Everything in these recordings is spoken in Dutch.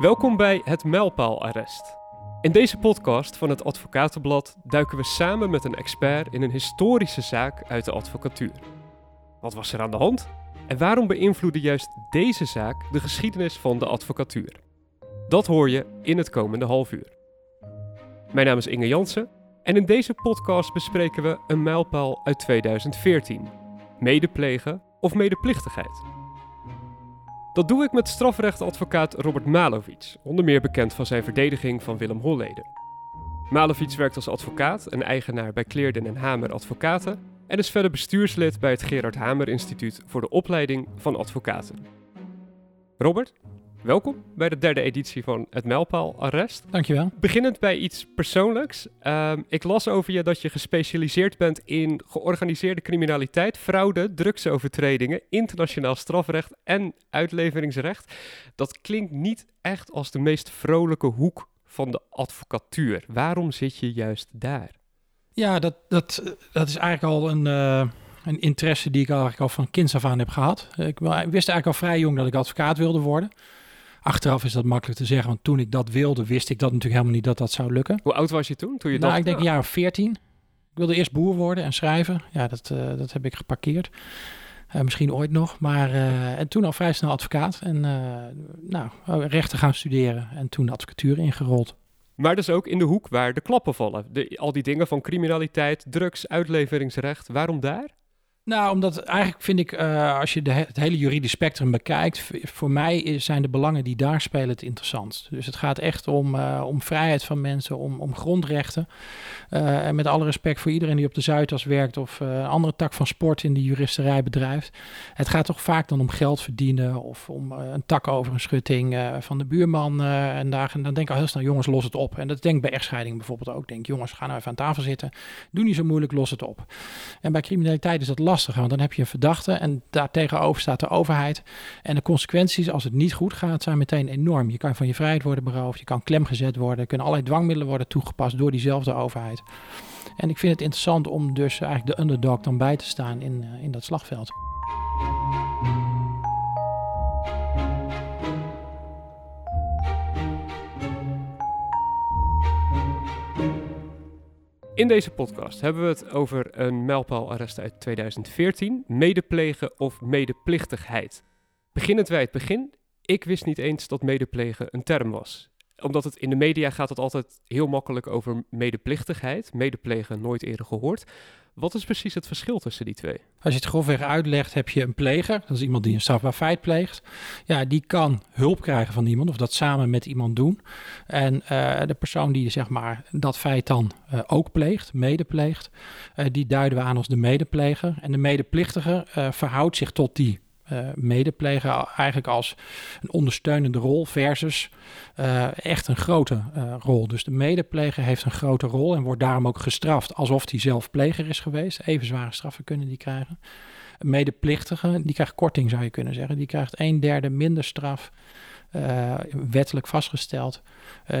Welkom bij het Mijlpaalarrest. In deze podcast van het Advocatenblad duiken we samen met een expert in een historische zaak uit de advocatuur. Wat was er aan de hand? En waarom beïnvloedde juist deze zaak de geschiedenis van de advocatuur? Dat hoor je in het komende half uur. Mijn naam is Inge Jansen en in deze podcast bespreken we een mijlpaal uit 2014: medeplegen of medeplichtigheid. Dat doe ik met strafrechtadvocaat Robert Malovic, onder meer bekend van zijn verdediging van Willem Holleder. Malovic werkt als advocaat en eigenaar bij Kleerden en Hamer Advocaten en is verder bestuurslid bij het Gerard Hamer Instituut voor de opleiding van advocaten. Robert, welkom bij de derde editie van het Mijlpaal Arrest. Dankjewel. Beginnend bij iets persoonlijks. Ehm, ik las over je dat je gespecialiseerd bent in georganiseerde criminaliteit, fraude, drugsovertredingen, internationaal strafrecht en uitleveringsrecht. Dat klinkt niet echt als de meest vrolijke hoek van de advocatuur. Waarom zit je juist daar? Ja, dat, dat, dat is eigenlijk al een, uh, een interesse die ik eigenlijk al van kinds af aan heb gehad. Ik wist eigenlijk al vrij jong dat ik advocaat wilde worden. Achteraf is dat makkelijk te zeggen, want toen ik dat wilde, wist ik dat natuurlijk helemaal niet dat dat zou lukken. Hoe oud was je toen? toen je nou, dat... ik denk een jaar of veertien. Ik wilde eerst boer worden en schrijven. Ja, dat, uh, dat heb ik geparkeerd. Uh, misschien ooit nog. Maar uh, en toen al vrij snel advocaat. En nou, rechten gaan studeren. En toen de advocatuur ingerold. Maar dus ook in de hoek waar de klappen vallen. De, al die dingen van criminaliteit, drugs, uitleveringsrecht. Waarom daar? Nou, omdat eigenlijk vind ik, uh, als je de, het hele juridisch spectrum bekijkt, voor mij zijn de belangen die daar spelen het interessantst. Dus het gaat echt om, uh, om vrijheid van mensen, om, om grondrechten. Uh, en met alle respect voor iedereen die op de Zuidas werkt of een andere tak van sport in de juristerij bedrijft. Het gaat toch vaak dan om geld verdienen of om een tak over een schutting van de buurman. en, daar, en dan denk ik al heel snel, jongens, los het op. En dat denk ik bij echtscheiding bijvoorbeeld ook. Denk, jongens, ga nou even aan tafel zitten. Doe niet zo moeilijk, los het op. En bij criminaliteit is dat lastig want dan heb je een verdachte en daartegenover staat de overheid. En de consequenties als het niet goed gaat zijn meteen enorm. Je kan van je vrijheid worden beroofd, je kan klemgezet worden, er kunnen allerlei dwangmiddelen worden toegepast door diezelfde overheid. En ik vind het interessant om dus eigenlijk de underdog dan bij te staan in, in dat slagveld. In deze podcast hebben we het over een mijlpaalarrest uit 2014, medeplegen of medeplichtigheid. Beginnend bij het begin, ik wist niet eens dat medeplegen een term was. Omdat het in de media gaat het altijd heel makkelijk over medeplichtigheid, medeplegen nooit eerder gehoord. Wat is precies het verschil tussen die twee? Als je het grofweg uitlegt, heb je een pleger. Dat is iemand die een strafbaar feit pleegt. Ja, die kan hulp krijgen van iemand of dat samen met iemand doen. En uh, de persoon die zeg maar, dat feit dan uh, ook pleegt, medepleegt, uh, die duiden we aan als de medepleger. En de medeplichtige verhoudt zich tot die uh, eigenlijk als een ondersteunende rol versus uh, echt een grote uh, rol. Dus de medepleger heeft een grote rol en wordt daarom ook gestraft alsof hij zelf pleger is geweest. Even zware straffen kunnen die krijgen. Medeplichtige, die krijgt korting zou je kunnen zeggen. Die krijgt een derde minder straf, wettelijk vastgesteld,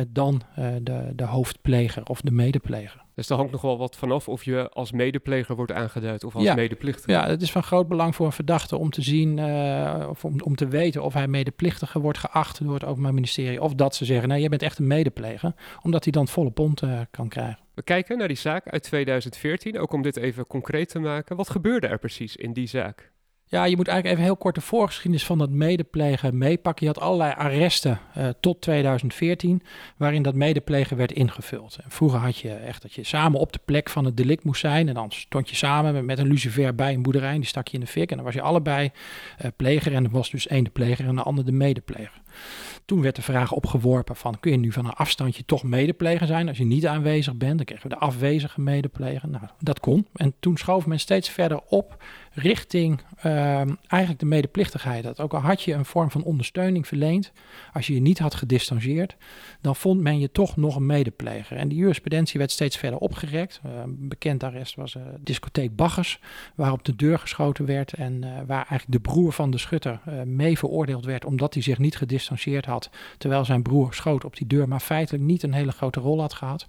dan de, de hoofdpleger of de medepleger. Dus daar hangt nog wel wat vanaf of je als medepleger wordt aangeduid of als ja. medeplichtige. Ja, het is van groot belang voor een verdachte om te zien uh, of om, om te weten of hij medeplichtige wordt geacht door het Openbaar Ministerie. Of dat ze zeggen, nee, jij bent echt een medepleger, omdat hij dan volle pond uh, kan krijgen. We kijken naar die zaak uit 2014, ook om dit even concreet te maken. Wat gebeurde er precies in die zaak? Ja, je moet eigenlijk even heel kort de voorgeschiedenis van dat medeplegen meepakken. Je had allerlei arresten uh, tot 2014, waarin dat medeplegen werd ingevuld. En vroeger had je echt dat je samen op de plek van het delict moest zijn. En dan stond je samen met, een lucifer bij een boerderij, en die stak je in de fik. En dan was je allebei uh, pleger en er was dus één de pleger en de ander de medepleger. Toen werd de vraag opgeworpen van kun je nu van een afstandje toch medepleger zijn als je niet aanwezig bent. Dan kregen we de afwezige medepleger. Nou, dat kon. En toen schoof men steeds verder op richting uh, eigenlijk de medeplichtigheid. Dat ook al had je een vorm van ondersteuning verleend, als je je niet had gedistanceerd, dan vond men je toch nog een medepleger. En die jurisprudentie werd steeds verder opgerekt. Uh, een bekend arrest was uh, discotheek Baggers, waar op de deur geschoten werd en uh, waar eigenlijk de broer van de schutter mee veroordeeld werd omdat hij zich niet gedistanceerd had, terwijl zijn broer schoot op die deur, maar feitelijk niet een hele grote rol had gehad.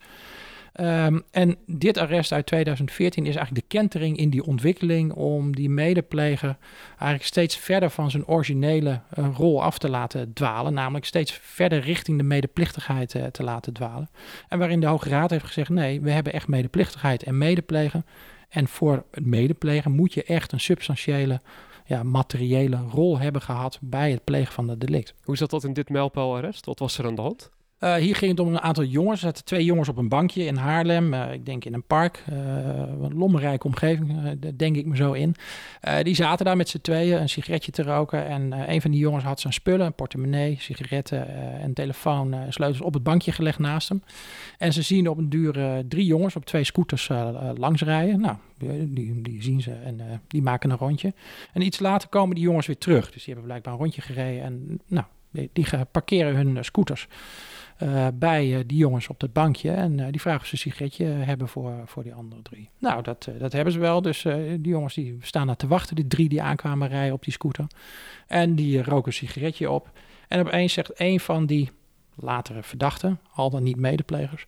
Ehm, en dit arrest uit 2014 is eigenlijk de kentering in die ontwikkeling om die medepleger eigenlijk steeds verder van zijn originele uh, rol af te laten dwalen, namelijk steeds verder richting de medeplichtigheid uh, te laten dwalen. En waarin de Hoge Raad heeft gezegd: nee, we hebben echt medeplichtigheid en medeplegen. En voor het medeplegen moet je echt een substantiële ja, materiële rol hebben gehad bij het plegen van het delict. Hoe zat dat in dit mijlpaalarrest? Wat was er aan de hand? Uh, hier ging het om een aantal jongens. Er zaten twee jongens op een bankje in Haarlem. Uh, ik denk in een park. Uh, een lommerrijke omgeving, denk ik me zo in. die zaten daar met z'n tweeën een sigaretje te roken. En een van die jongens had zijn spullen, een portemonnee, sigaretten en telefoon, sleutels op het bankje gelegd naast hem. En ze zien op een duur drie jongens op twee scooters langsrijden. Nou, die, die zien ze en die maken een rondje. En iets later komen die jongens weer terug. Dus die hebben blijkbaar een rondje gereden. En nou, die, die parkeren hun scooters. Uh, bij uh, die jongens op dat bankje. En uh, die vragen ze een sigaretje hebben voor, voor die andere drie. Nou, dat, dat hebben ze wel. Dus die jongens die staan daar te wachten. Die drie die aankwamen rijden op die scooter. En die roken een sigaretje op. En opeens zegt een van die latere verdachten, al dan niet medeplegers,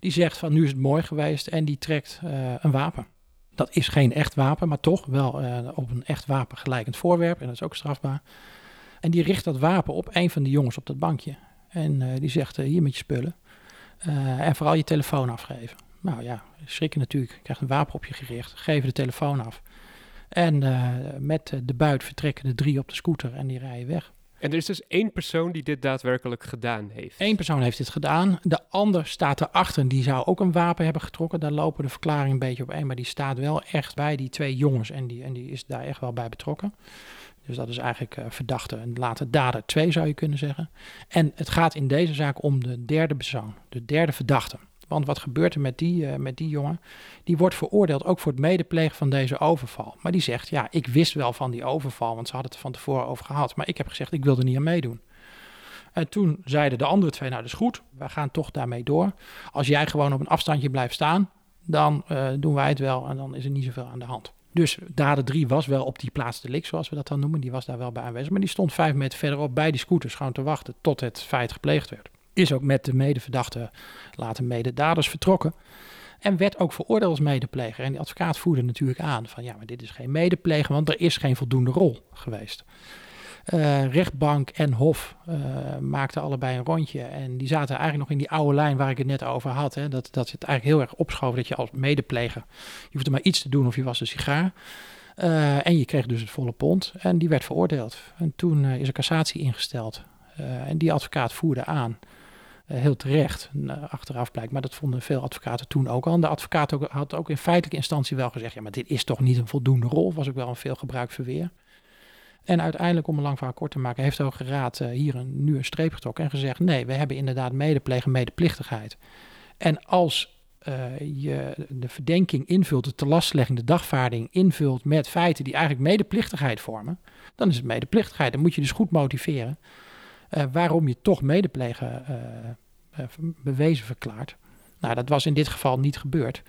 die zegt van nu is het mooi geweest en die trekt een wapen. Dat is geen echt wapen, maar toch wel op een echt wapen gelijkend voorwerp en dat is ook strafbaar. En die richt dat wapen op een van die jongens op dat bankje. En uh, die zegt, uh, hier met je spullen. Uh, en vooral je telefoon afgeven. Nou ja, schrikken natuurlijk. Je krijgt een wapen op je gericht. Geven de telefoon af. En met de buit vertrekken de drie op de scooter en die rijden weg. En er is dus één persoon die dit daadwerkelijk gedaan heeft. Eén persoon heeft dit gedaan. De ander staat erachter. Die zou ook een wapen hebben getrokken. Daar lopen de verklaringen een beetje op één. Maar die staat wel echt bij die twee jongens. En die, en die is daar echt wel bij betrokken. Dus dat is eigenlijk uh, verdachte en later dader 2 zou je kunnen zeggen. En het gaat in deze zaak om de derde persoon, de derde verdachte. Want wat gebeurt er met die, uh, met die jongen? Die wordt veroordeeld ook voor het medeplegen van deze overval. Maar die zegt, ja, ik wist wel van die overval, want ze hadden het van tevoren over gehad. Maar ik heb gezegd, ik wil er niet aan meedoen. En toen zeiden de andere twee, nou dat is goed, we gaan toch daarmee door. Als jij gewoon op een afstandje blijft staan, dan uh, doen wij het wel en dan is er niet zoveel aan de hand. Dus dader 3 was wel op die plaats de lik, zoals we dat dan noemen. Die was daar wel bij aanwezig. Maar die stond vijf meter verderop bij die scooters gewoon te wachten tot het feit gepleegd werd. Is ook met de medeverdachte, later mededaders, vertrokken. En werd ook veroordeeld als medepleger. En die advocaat voerde natuurlijk aan van ja, maar dit is geen medepleger, want er is geen voldoende rol geweest. Uh, rechtbank en Hof uh, maakten allebei een rondje. En die zaten eigenlijk nog in die oude lijn waar ik het net over had. Hè, dat, dat het eigenlijk heel erg opschoven dat je als medepleger... je hoefde maar iets te doen of je was een sigaar. Uh, en je kreeg dus het volle pond. En die werd veroordeeld. En toen is een cassatie ingesteld. en die advocaat voerde aan. heel terecht, achteraf blijkt. Maar dat vonden veel advocaten toen ook al. En de advocaat had ook in feitelijke instantie wel gezegd... ja, maar dit is toch niet een voldoende rol. Was ook wel een veel gebruik verweer. En uiteindelijk, om een lang verhaal kort te maken, heeft de Hoge Raad uh, hier een, nu een streep getrokken en gezegd: nee, we hebben inderdaad medeplegen, medeplichtigheid. En als uh, je de verdenking invult, de telastlegging, de dagvaarding invult met feiten die eigenlijk medeplichtigheid vormen, dan is het medeplichtigheid. Dan moet je dus goed motiveren uh, waarom je toch medeplegen bewezen verklaart. Nou, dat was in dit geval niet gebeurd.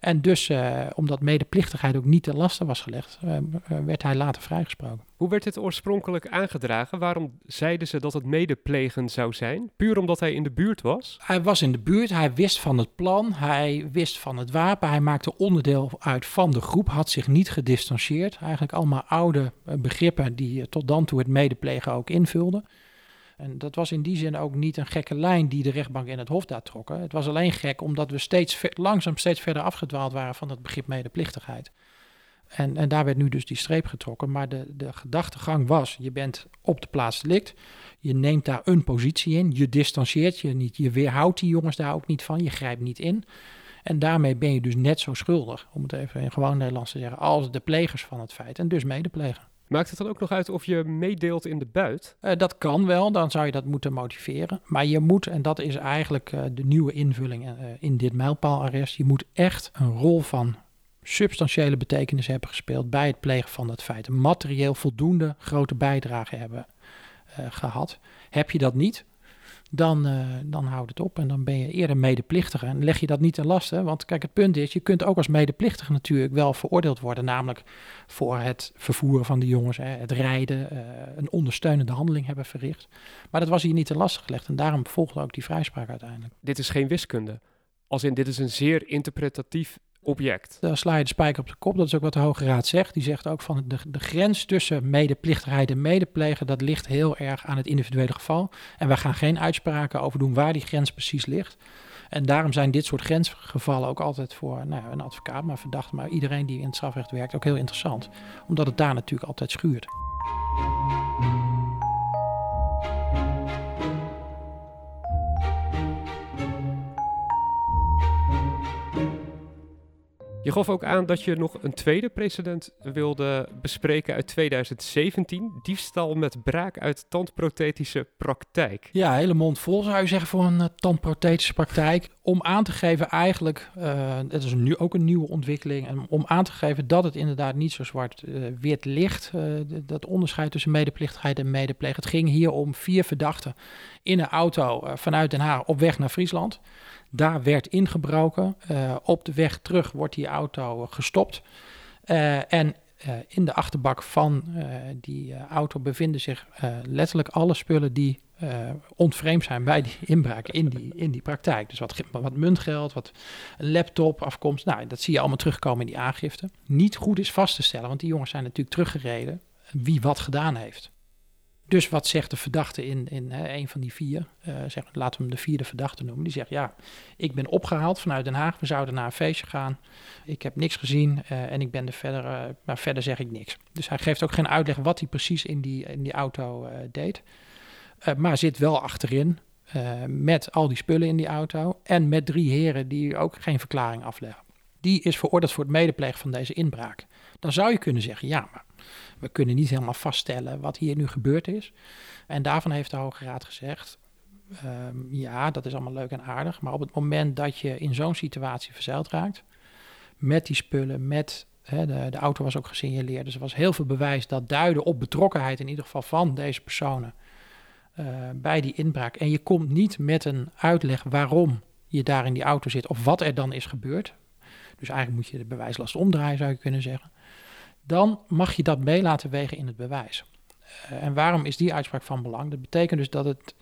En dus, uh, omdat medeplichtigheid ook niet ten laste was gelegd, uh, werd hij later vrijgesproken. Hoe werd dit oorspronkelijk aangedragen? Waarom zeiden ze dat het medeplegen zou zijn? Puur omdat hij in de buurt was? Hij was in de buurt, hij wist van het plan, hij wist van het wapen, hij maakte onderdeel uit van de groep, had zich niet gedistanceerd. Eigenlijk allemaal oude begrippen die tot dan toe het medeplegen ook invulden. En dat was in die zin ook niet een gekke lijn die de rechtbank in het Hof daar trokken. Het was alleen gek omdat we steeds langzaam steeds verder afgedwaald waren van het begrip medeplichtigheid. En, en daar werd nu dus die streep getrokken. Maar de, de gedachtegang was: je bent op de plaats delict. Je neemt daar een positie in. Je distancieert je niet. Je weerhoudt die jongens daar ook niet van. Je grijpt niet in. En daarmee ben je dus net zo schuldig, om het even in gewoon Nederlands te zeggen, als de plegers van het feit. En dus medepleger. Maakt het dan ook nog uit of je meedeelt in de buit? Uh, dat kan wel, dan zou je dat moeten motiveren. Maar je moet, en dat is eigenlijk uh, de nieuwe invulling uh, in dit mijlpaalarrest, je moet echt een rol van substantiële betekenis hebben gespeeld bij het plegen van dat feit. Materieel voldoende grote bijdrage hebben gehad. Heb je dat niet, dan, uh, dan houdt het op en dan ben je eerder medeplichtige. En leg je dat niet ten laste, want kijk, het punt is, je kunt ook als medeplichtige natuurlijk wel veroordeeld worden, namelijk voor het vervoeren van de jongens, hè, het rijden, uh, een ondersteunende handeling hebben verricht. Maar dat was hier niet ten laste gelegd en daarom volgde ook die vrijspraak uiteindelijk. Dit is geen wiskunde. Als in dit is een zeer interpretatief object. Dan sla je de spijker op de kop. Dat is ook wat de Hoge Raad zegt. Die zegt ook van de, de grens tussen medeplichtigheid en medeplegen, dat ligt heel erg aan het individuele geval. En wij gaan geen uitspraken over doen waar die grens precies ligt. En daarom zijn dit soort grensgevallen ook altijd voor nou, een advocaat, maar verdachte, maar iedereen die in het strafrecht werkt ook heel interessant. Omdat het daar natuurlijk altijd schuurt. Je gaf ook aan dat je nog een tweede precedent wilde bespreken uit 2017. Diefstal met braak uit tandprothetische praktijk. Ja, hele mond vol zou je zeggen voor een uh, tandprothetische praktijk. Om aan te geven eigenlijk, uh, het is nu ook een nieuwe ontwikkeling. En om aan te geven dat het inderdaad niet zo zwart-wit uh, ligt. dat onderscheid tussen medeplichtigheid en medepleeg. Het ging hier om vier verdachten in een auto vanuit Den Haag op weg naar Friesland. Daar werd ingebroken. Op de weg terug wordt die auto gestopt. En uh, in de achterbak van die auto bevinden zich letterlijk alle spullen die ontvreemd zijn bij die inbraak in die, in die praktijk. Dus wat, wat muntgeld, wat laptop, afkomst. Nou, dat zie je allemaal terugkomen in die aangifte. Niet goed is vast te stellen, want die jongens zijn natuurlijk teruggereden wie wat gedaan heeft. Dus wat zegt de verdachte in, in hè, een van die vier, uh, zeg, laten we hem de vierde verdachte noemen, die zegt ja, ik ben opgehaald vanuit Den Haag, we zouden naar een feestje gaan, ik heb niks gezien uh, en ik ben er verder, maar verder zeg ik niks. Dus hij geeft ook geen uitleg wat hij precies in die, in die auto deed, maar zit wel achterin met al die spullen in die auto en met drie heren die ook geen verklaring afleggen. Die is veroordeeld voor het medeplegen van deze inbraak. Dan zou je kunnen zeggen, ja, maar we kunnen niet helemaal vaststellen wat hier nu gebeurd is. En daarvan heeft de Hoge Raad gezegd, um, ja, dat is allemaal leuk en aardig, maar op het moment dat je in zo'n situatie verzeild raakt, met die spullen, met de, de auto was ook gesignaleerd, dus er was heel veel bewijs dat duidde op betrokkenheid in ieder geval van deze personen uh, bij die inbraak. En je komt niet met een uitleg waarom je daar in die auto zit of wat er dan is gebeurd. Dus eigenlijk moet je de bewijslast omdraaien, zou je kunnen zeggen dan mag je dat mee laten wegen in het bewijs. Uh, en waarom is die uitspraak van belang? Dat betekent dus dat het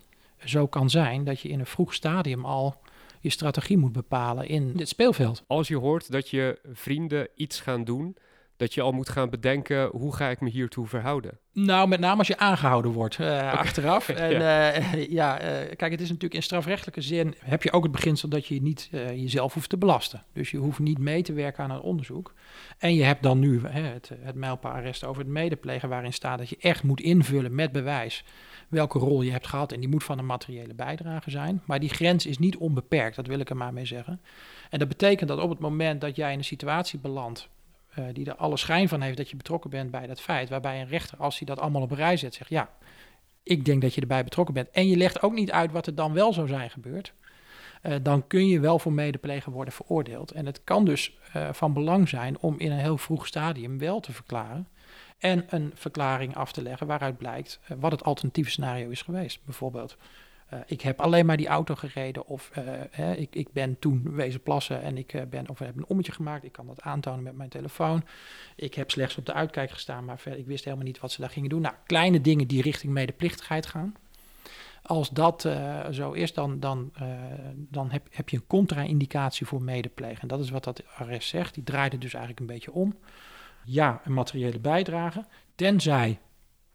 zo kan zijn dat je in een vroeg stadium al je strategie moet bepalen in dit speelveld. Als je hoort dat je vrienden iets gaan doen dat je al moet gaan bedenken hoe ga ik me hiertoe verhouden? Nou, met name als je aangehouden wordt uh, okay. achteraf. En ja, uh, ja uh, kijk, het is natuurlijk in strafrechtelijke zin heb je ook het beginsel dat je niet jezelf hoeft te belasten. Dus je hoeft niet mee te werken aan het onderzoek. En je hebt dan nu het, het mijlpaalarrest over het medeplegen, waarin staat dat je echt moet invullen met bewijs welke rol je hebt gehad. En die moet van een materiële bijdrage zijn. Maar die grens is niet onbeperkt, dat wil ik er maar mee zeggen. En dat betekent dat op het moment dat jij in een situatie belandt uh, die er alle schijn van heeft dat je betrokken bent bij dat feit. Waarbij een rechter, als hij dat allemaal op rij zet, zegt ja, ik denk dat je erbij betrokken bent. En je legt ook niet uit wat er dan wel zou zijn gebeurd. Uh, dan kun je wel voor medepleger worden veroordeeld. En het kan dus uh, van belang zijn om in een heel vroeg stadium wel te verklaren. En een verklaring af te leggen waaruit blijkt wat het alternatieve scenario is geweest. Bijvoorbeeld ik heb alleen maar die auto gereden of hè, ik, ik ben toen wezen plassen en ik uh, ben of heb een ommetje gemaakt. Ik kan dat aantonen met mijn telefoon. Ik heb slechts op de uitkijk gestaan, maar verder, ik wist helemaal niet wat ze daar gingen doen. Nou, kleine dingen die richting medeplichtigheid gaan. Als dat zo is, dan, dan, dan heb, heb je een contra-indicatie voor medeplegen. En dat is wat dat arrest zegt. Die draaide dus eigenlijk een beetje om. Ja, een materiële bijdrage, tenzij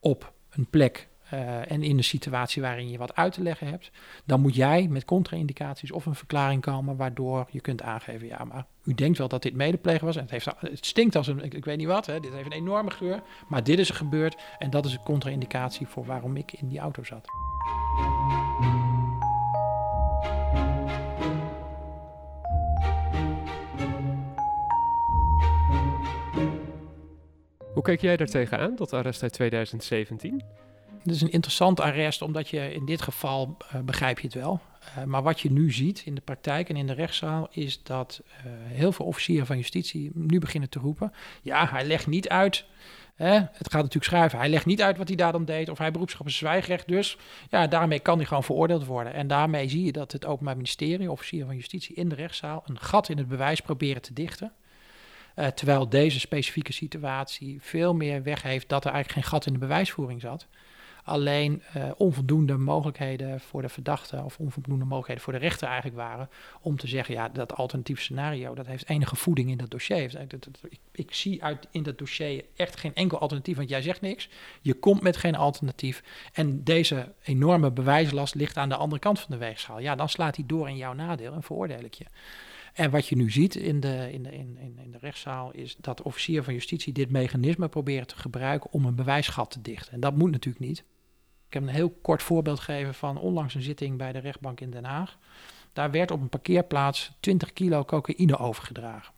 op een plek uh, en in de situatie waarin je wat uit te leggen hebt, dan moet jij met contra-indicaties of een verklaring komen waardoor je kunt aangeven, ja, maar u denkt wel dat dit medeplegen was en het, heeft, het stinkt als een, ik, weet niet wat, hè, dit heeft een enorme geur, maar dit is er gebeurd en dat is een contra-indicatie voor waarom ik in die auto zat. Hoe kijk jij daar tegenaan, dat arrest uit 2017? Het is een interessant arrest, omdat je in dit geval uh, begrijp je het wel. Uh, maar wat je nu ziet in de praktijk en in de rechtszaal is dat uh, heel veel officieren van justitie nu beginnen te roepen: ja, hij legt niet uit. Hè, het gaat natuurlijk schrijven. Hij legt niet uit wat hij daar dan deed, of hij op een zwijgrecht. Dus ja, daarmee kan hij gewoon veroordeeld worden. En daarmee zie je dat het Openbaar Ministerie, officieren van justitie in de rechtszaal, een gat in het bewijs proberen te dichten. Terwijl deze specifieke situatie veel meer weg heeft dat er eigenlijk geen gat in de bewijsvoering zat alleen uh, onvoldoende mogelijkheden voor de verdachte of onvoldoende mogelijkheden voor de rechter eigenlijk waren om te zeggen, ja, dat alternatief scenario, dat heeft enige voeding in dat dossier. Ik, zie uit in dat dossier echt geen enkel alternatief, want jij zegt niks. Je komt met geen alternatief en deze enorme bewijslast ligt aan de andere kant van de weegschaal. Ja, dan slaat hij door in jouw nadeel en veroordeel ik je. En wat je nu ziet in de, in, de, in, in de rechtszaal is dat officier van justitie dit mechanisme proberen te gebruiken om een bewijsgat te dichten. En dat moet natuurlijk niet. Ik heb een heel kort voorbeeld gegeven van onlangs een zitting bij de rechtbank in Den Haag. Daar werd op een parkeerplaats 20 kilo cocaïne overgedragen.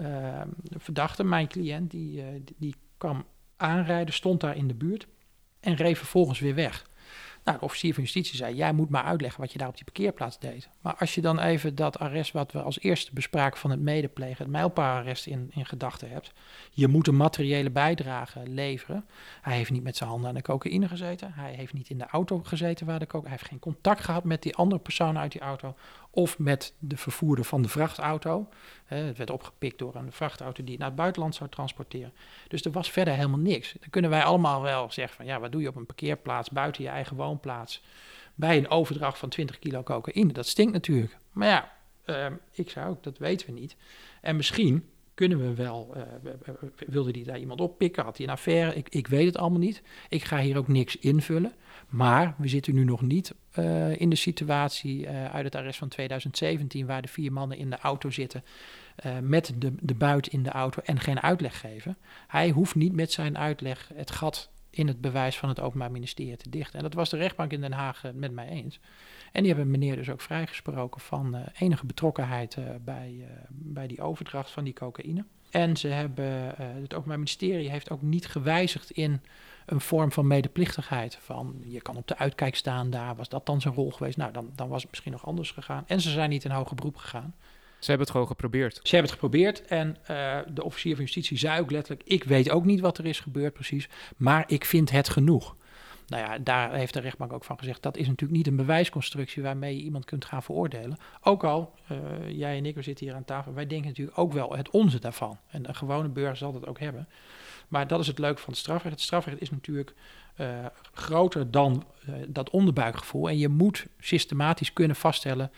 Uh, de verdachte, mijn cliënt, die, uh, die kwam aanrijden, stond daar in de buurt en reed vervolgens weer weg. Nou, de officier van justitie zei: Jij moet maar uitleggen wat je daar op die parkeerplaats deed. Maar als je dan even dat arrest, wat we als eerste bespraken van het medeplegen, het mijlpaalarrest in, in gedachten hebt. Je moet een materiële bijdrage leveren. Hij heeft niet met zijn handen aan de cocaïne gezeten. Hij heeft niet in de auto gezeten waar de cocaïne. Hij heeft geen contact gehad met die andere personen uit die auto. Of met de vervoerder van de vrachtauto. het werd opgepikt door een vrachtauto die het naar het buitenland zou transporteren. Dus er was verder helemaal niks. Dan kunnen wij allemaal wel zeggen van ja, wat doe je op een parkeerplaats buiten je eigen woonplaats bij een overdracht van 20 kilo cocaïne? Dat stinkt natuurlijk. Maar ja, ehm, ik zou ook, dat weten we niet. En misschien kunnen we wel, uh, wilde die daar iemand oppikken, had hij een affaire, ik, ik weet het allemaal niet. Ik ga hier ook niks invullen. Maar we zitten nu nog niet uh, in de situatie uh, uit het arrest van 2017, waar de vier mannen in de auto zitten met de, de buit in de auto en geen uitleg geven. Hij hoeft niet met zijn uitleg het gat in het bewijs van het Openbaar Ministerie te dichten. En dat was de rechtbank in Den Haag met mij eens. En die hebben meneer dus ook vrijgesproken van enige betrokkenheid bij, bij die overdracht van die cocaïne. En ze hebben, het Openbaar Ministerie heeft ook niet gewijzigd in een vorm van medeplichtigheid. Van je kan op de uitkijk staan, daar was dat dan zijn rol geweest. Nou, dan, dan was het misschien nog anders gegaan. En ze zijn niet in hoger beroep gegaan. Ze hebben het gewoon geprobeerd. Ze hebben het geprobeerd en uh, de officier van justitie zei ook letterlijk: Ik weet ook niet wat er is gebeurd precies, maar ik vind het genoeg. Nou ja, daar heeft de rechtbank ook van gezegd: dat is natuurlijk niet een bewijsconstructie waarmee je iemand kunt gaan veroordelen. Ook al, uh, jij en ik, we zitten hier aan tafel, wij denken natuurlijk ook wel het onze daarvan. En een gewone burger zal dat ook hebben. Maar dat is het leuke van het strafrecht. Het strafrecht is natuurlijk uh, groter dan uh, dat onderbuikgevoel. En je moet systematisch kunnen vaststellen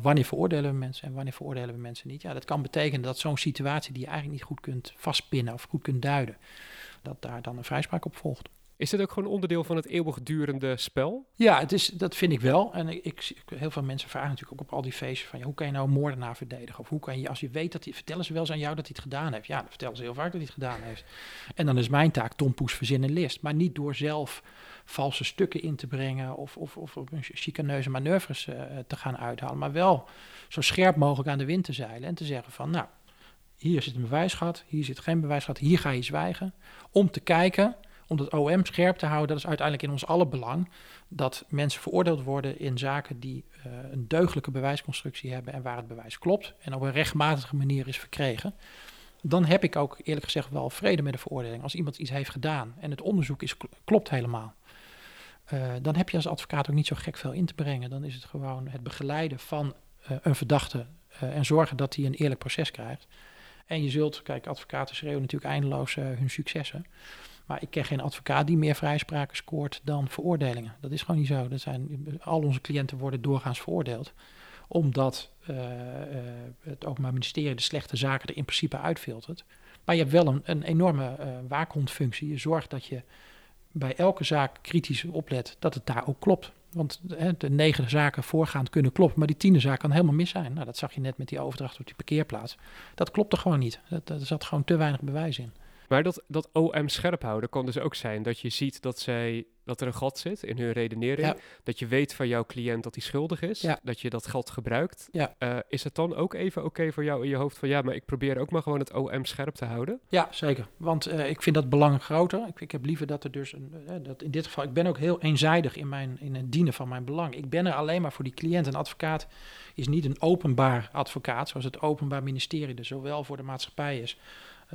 wanneer veroordelen we mensen en wanneer veroordelen we mensen niet. Ja, dat kan betekenen dat zo'n situatie die je eigenlijk niet goed kunt vastpinnen of goed kunt duiden, dat daar dan een vrijspraak op volgt. Is dit ook gewoon onderdeel van het eeuwigdurende spel? Ja, het is, dat vind ik wel. En ik, ik, heel veel mensen vragen natuurlijk ook op al die feestjes van... Ja, hoe kan je nou een moordenaar verdedigen? Of hoe kan je, als je weet dat hij... Vertellen ze wel eens aan jou dat hij het gedaan heeft? Ja, dan vertellen ze heel vaak dat hij het gedaan heeft. En dan is mijn taak Tom Poes verzinnen list. Maar niet door zelf valse stukken in te brengen... of, of, of chicaneuze manoeuvres uh, te gaan uithalen. Maar wel zo scherp mogelijk aan de wind te zeilen en te zeggen van... nou, hier zit een bewijsgat, hier zit geen bewijsgat, hier ga je zwijgen. Om te kijken om het OM scherp te houden, dat is uiteindelijk in ons alle belang. Dat mensen veroordeeld worden in zaken die uh, een deugdelijke bewijsconstructie hebben en waar het bewijs klopt en op een rechtmatige manier is verkregen. Dan heb ik ook eerlijk gezegd wel vrede met de veroordeling. Als iemand iets heeft gedaan en het onderzoek is, klopt helemaal. Uh, dan heb je als advocaat ook niet zo gek veel in te brengen. Dan is het gewoon het begeleiden van uh, een verdachte en zorgen dat hij een eerlijk proces krijgt. En je zult, kijk, advocaten schreeuwen natuurlijk eindeloos hun successen. Maar ik ken geen advocaat die meer vrijspraken scoort dan veroordelingen. Dat is gewoon niet zo. Dat zijn, al onze cliënten worden doorgaans veroordeeld. Omdat uh, uh, het Openbaar Ministerie de slechte zaken er in principe uitfiltert. Maar je hebt wel een, een enorme uh, waakhondfunctie. Je zorgt dat je bij elke zaak kritisch oplet dat het daar ook klopt. Want de negen zaken voorgaand kunnen kloppen, maar die tiende zaak kan helemaal mis zijn. Nou, dat zag je net met die overdracht op die parkeerplaats. Dat klopte gewoon niet. er zat gewoon te weinig bewijs in. Maar dat, dat OM scherp houden kan dus ook zijn dat je ziet dat, zij, dat er een gat zit in hun redenering. Dat je weet van jouw cliënt dat hij schuldig is. Dat je dat geld gebruikt. Uh, is het dan ook even oké voor jou in je hoofd van ja, maar ik probeer ook maar gewoon het OM scherp te houden? Ja, zeker. Want uh, ik vind dat belang groter. Ik, ik, heb liever dat er dus, een, uh, dat in dit geval, ik ben ook heel eenzijdig in, mijn, in het dienen van mijn belang. Ik ben er alleen maar voor die cliënt. Een advocaat is niet een openbaar advocaat, zoals het Openbaar Ministerie er zowel voor de maatschappij is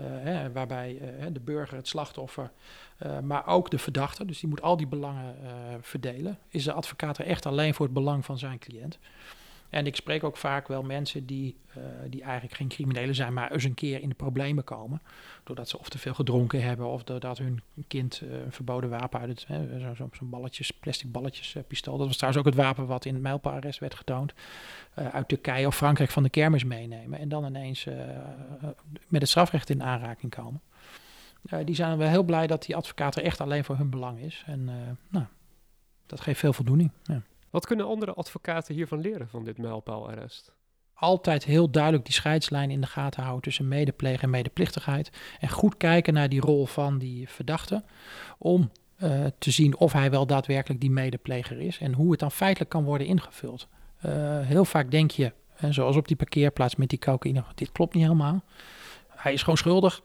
hè, waarbij uh, de burger, het slachtoffer, uh, maar ook de verdachte, dus die moet al die belangen verdelen. Is de advocaat er echt alleen voor het belang van zijn cliënt? En ik spreek ook vaak wel mensen die, uh, die eigenlijk geen criminelen zijn, maar eens een keer in de problemen komen. Doordat ze of te veel gedronken hebben, of doordat hun kind uh, een verboden wapen uit het, zo'n zo balletjes, plastic balletjes uh, pistool. Dat was trouwens ook het wapen wat in het mijlpaalarrest werd getoond. uit Turkije of Frankrijk van de kermis meenemen. En dan ineens met het strafrecht in aanraking komen. die zijn wel heel blij dat die advocaat er echt alleen voor hun belang is. En nou, dat geeft veel voldoening. Ja. Wat kunnen andere advocaten hiervan leren van dit mijlpaalarrest? Altijd heel duidelijk die scheidslijn in de gaten houden tussen medepleeg en medeplichtigheid. En goed kijken naar die rol van die verdachte. Om uh, te zien of hij wel daadwerkelijk die medepleger is. En hoe het dan feitelijk kan worden ingevuld. Uh, heel vaak denk je, zoals op die parkeerplaats met die cocaïne, dit klopt niet helemaal. Hij is gewoon schuldig.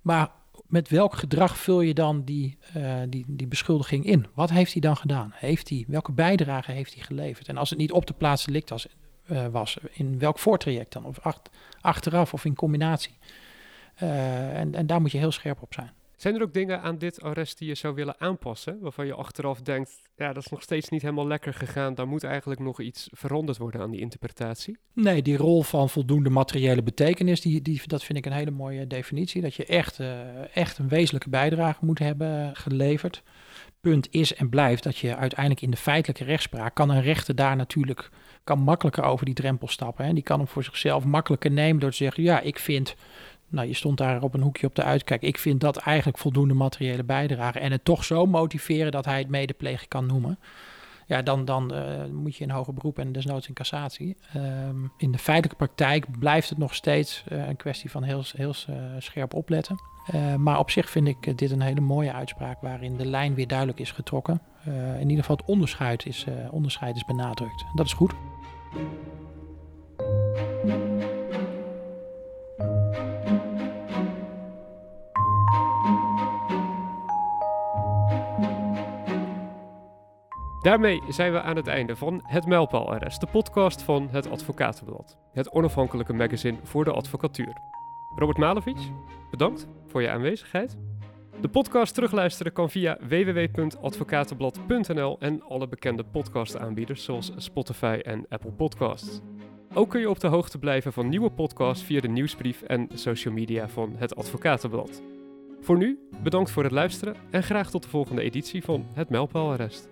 Maar met welk gedrag vul je dan die, uh, die, die beschuldiging in? Wat heeft hij dan gedaan? Heeft hij, welke bijdrage heeft hij geleverd? En als het niet op de plaats delict was, uh, was in welk voortraject dan? Of acht, achteraf of in combinatie? Uh, en, en daar moet je heel scherp op zijn. Zijn er ook dingen aan dit arrest die je zou willen aanpassen, waarvan je achteraf denkt, ja, dat is nog steeds niet helemaal lekker gegaan, daar moet eigenlijk nog iets veranderd worden aan die interpretatie? Nee, die rol van voldoende materiële betekenis, die, dat vind ik een hele mooie definitie, dat je echt, uh, echt een wezenlijke bijdrage moet hebben geleverd. Punt is en blijft dat je uiteindelijk in de feitelijke rechtspraak kan een rechter daar natuurlijk kan makkelijker over die drempel stappen. Hè. Die kan hem voor zichzelf makkelijker nemen door te zeggen, ja, ik vind nou, je stond daar op een hoekje op de uitkijk. Ik vind dat eigenlijk voldoende materiële bijdrage. En het toch zo motiveren dat hij het medeplegen kan noemen. Ja, dan, dan uh, moet je in hoger beroep en desnoods in cassatie. Um, in de feitelijke praktijk blijft het nog steeds uh, een kwestie van heel, heel uh, scherp opletten. maar op zich vind ik dit een hele mooie uitspraak waarin de lijn weer duidelijk is getrokken. in ieder geval het onderscheid is, onderscheid is benadrukt. Dat is goed. Daarmee zijn we aan het einde van Het Mijlpaalarrest, de podcast van Het Advocatenblad. Het onafhankelijke magazine voor de advocatuur. Robert Malevic, bedankt voor je aanwezigheid. De podcast terugluisteren kan via www.advocatenblad.nl en alle bekende podcastaanbieders zoals Spotify en Apple Podcasts. Ook kun je op de hoogte blijven van nieuwe podcasts via de nieuwsbrief en social media van het Advocatenblad. Voor nu, bedankt voor het luisteren en graag tot de volgende editie van Het Mijlpaalarrest.